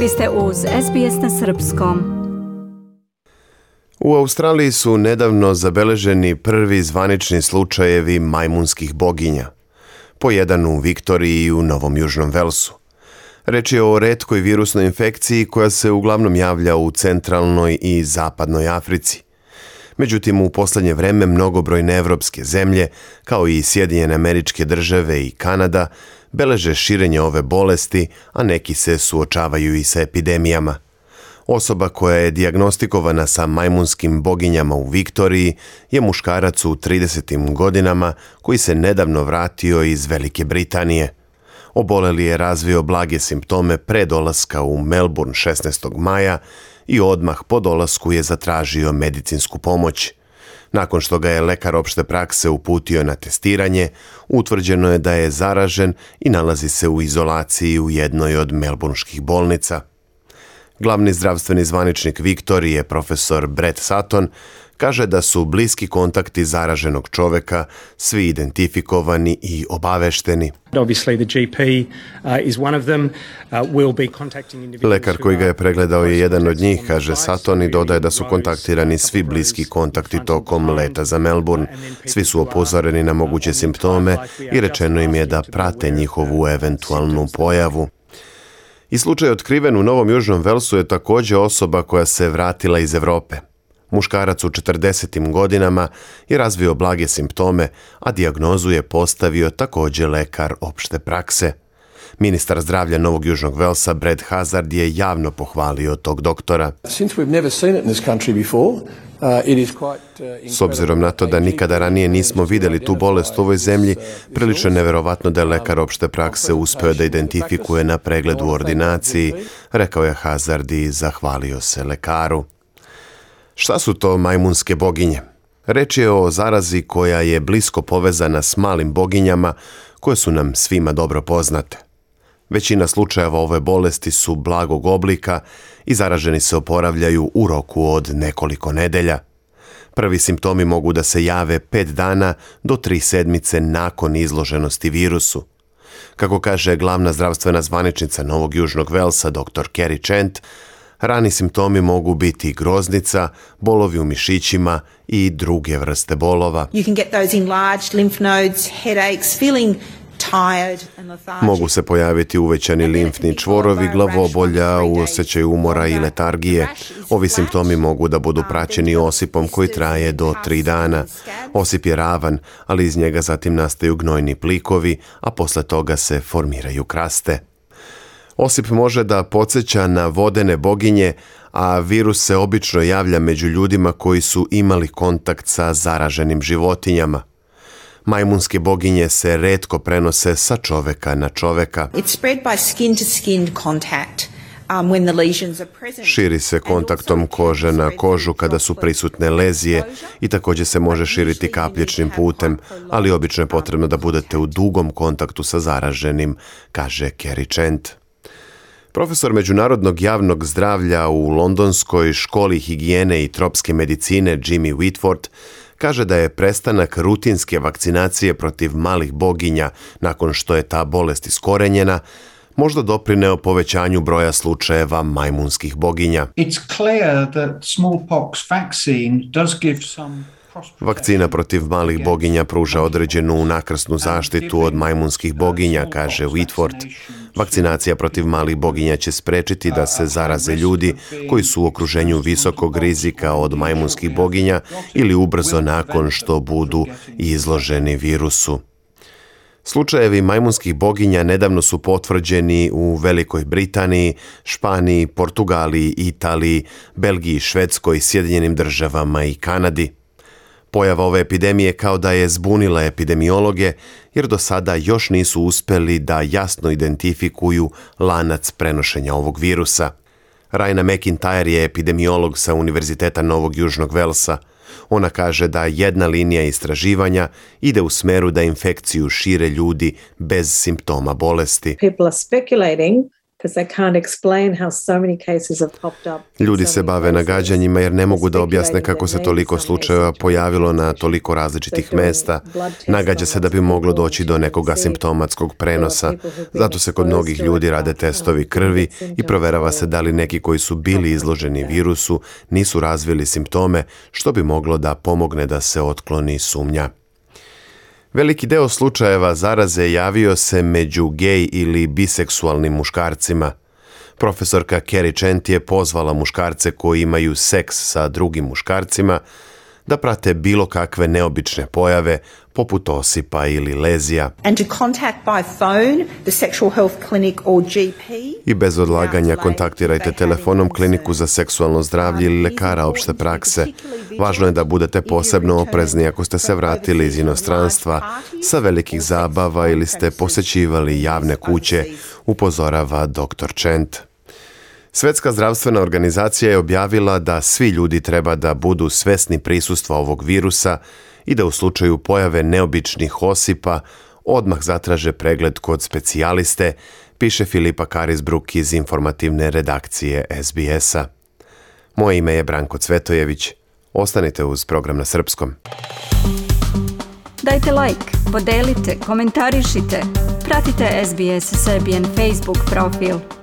Vi ste uz SBS na Srpskom. U Australiji su nedavno zabeleženi prvi zvanični slučajevi majmunskih boginja. Po jedan u Viktoriji i u Novom Južnom Velsu. Reč je o redkoj virusnoj infekciji koja se uglavnom javlja u centralnoj i zapadnoj Africi. Međutim, u poslednje vreme mnogobrojne evropske zemlje, kao i Sjedinjene američke države i Kanada, beleže širenje ove bolesti, a neki se suočavaju i sa epidemijama. Osoba koja je dijagnostikovana sa majmunskim boginjama u Viktoriji je muškarac u 30. godinama koji se nedavno vratio iz Velike Britanije. Oboleli je razvio blage simptome pre dolaska u Melbourne 16. maja i odmah po dolasku je zatražio medicinsku pomoć. Nakon što ga je lekar opšte prakse uputio na testiranje, utvrđeno je da je zaražen i nalazi se u izolaciji u jednoj od melbunških bolnica. Glavni zdravstveni zvaničnik je profesor Brett Sutton, kaže da su bliski kontakti zaraženog čoveka svi identifikovani i obavešteni. Uh, uh, Lekar koji ga je pregledao je jedan od njih, kaže Saton i dodaje da su kontaktirani svi bliski kontakti tokom leta za Melbourne. Svi su opozoreni na moguće simptome i rečeno im je da prate njihovu eventualnu pojavu. I slučaj otkriven u Novom Južnom Velsu je također osoba koja se vratila iz Europe. Muškarac u 40. godinama je razvio blage simptome, a dijagnozu je postavio također lekar opšte prakse. Ministar zdravlja Novog Južnog Velsa Brad Hazard je javno pohvalio tog doktora. S obzirom na to da nikada ranije nismo vidjeli tu bolest u ovoj zemlji, prilično neverovatno da je lekar opšte prakse uspeo da identifikuje na pregledu u ordinaciji, rekao je Hazard i zahvalio se lekaru. Šta su to majmunske boginje? Reč je o zarazi koja je blisko povezana s malim boginjama koje su nam svima dobro poznate. Većina slučajeva ove bolesti su blagog oblika i zaraženi se oporavljaju u roku od nekoliko nedelja. Prvi simptomi mogu da se jave pet dana do tri sedmice nakon izloženosti virusu. Kako kaže glavna zdravstvena zvaničnica Novog Južnog Velsa dr. Kerry Chent, Rani simptomi mogu biti groznica, bolovi u mišićima i druge vrste bolova. Mogu se pojaviti uvećani limfni čvorovi, glavobolja, u osjećaju umora i letargije. Ovi simptomi mogu da budu praćeni osipom koji traje do tri dana. Osip je ravan, ali iz njega zatim nastaju gnojni plikovi, a posle toga se formiraju kraste. Osip može da podsjeća na vodene boginje, a virus se obično javlja među ljudima koji su imali kontakt sa zaraženim životinjama. Majmunske boginje se redko prenose sa čoveka na čoveka. Širi se kontaktom kože na kožu kada su prisutne lezije i također se može širiti kapljičnim putem, ali obično je potrebno da budete u dugom kontaktu sa zaraženim, kaže Kerry Chent. Profesor međunarodnog javnog zdravlja u Londonskoj školi higijene i tropske medicine Jimmy Whitford kaže da je prestanak rutinske vakcinacije protiv malih boginja nakon što je ta bolest iskorenjena možda doprineo povećanju broja slučajeva majmunskih boginja. Vakcina protiv malih boginja pruža određenu nakrsnu zaštitu od majmunskih boginja, kaže Whitford, Vakcinacija protiv malih boginja će sprečiti da se zaraze ljudi koji su u okruženju visokog rizika od majmunskih boginja ili ubrzo nakon što budu izloženi virusu. Slučajevi majmunskih boginja nedavno su potvrđeni u Velikoj Britaniji, Španiji, Portugaliji, Italiji, Belgiji, Švedskoj, Sjedinjenim državama i Kanadi. Pojava ove epidemije kao da je zbunila epidemiologe jer do sada još nisu uspeli da jasno identifikuju lanac prenošenja ovog virusa. Raina McIntyre je epidemiolog sa Univerziteta Novog Južnog Velsa. Ona kaže da jedna linija istraživanja ide u smeru da infekciju šire ljudi bez simptoma bolesti. Ljudi se bave nagađanjima jer ne mogu da objasne kako se toliko slučajeva pojavilo na toliko različitih mesta. Nagađa se da bi moglo doći do nekog asimptomatskog prenosa. Zato se kod mnogih ljudi rade testovi krvi i proverava se da li neki koji su bili izloženi virusu nisu razvili simptome što bi moglo da pomogne da se otkloni sumnja. Veliki deo slučajeva zaraze javio se među gej ili biseksualnim muškarcima. Profesorka Kerry Chant je pozvala muškarce koji imaju seks sa drugim muškarcima da prate bilo kakve neobične pojave poput osipa ili lezija. I bez odlaganja kontaktirajte telefonom kliniku za seksualno zdravlje ili lekara opšte prakse. Važno je da budete posebno oprezni ako ste se vratili iz inostranstva, sa velikih zabava ili ste posećivali javne kuće, upozorava dr. Čent. Svetska zdravstvena organizacija je objavila da svi ljudi treba da budu svesni prisustva ovog virusa i da u slučaju pojave neobičnih osipa odmah zatraže pregled kod specijaliste, piše Filipa Karisbruk iz informativne redakcije SBS-a. Moje ime je Branko Cvetojević. Ostanite uz program na srpskom. Dajte like, podelite, komentarišite. Pratite SBS Serbian Facebook profil.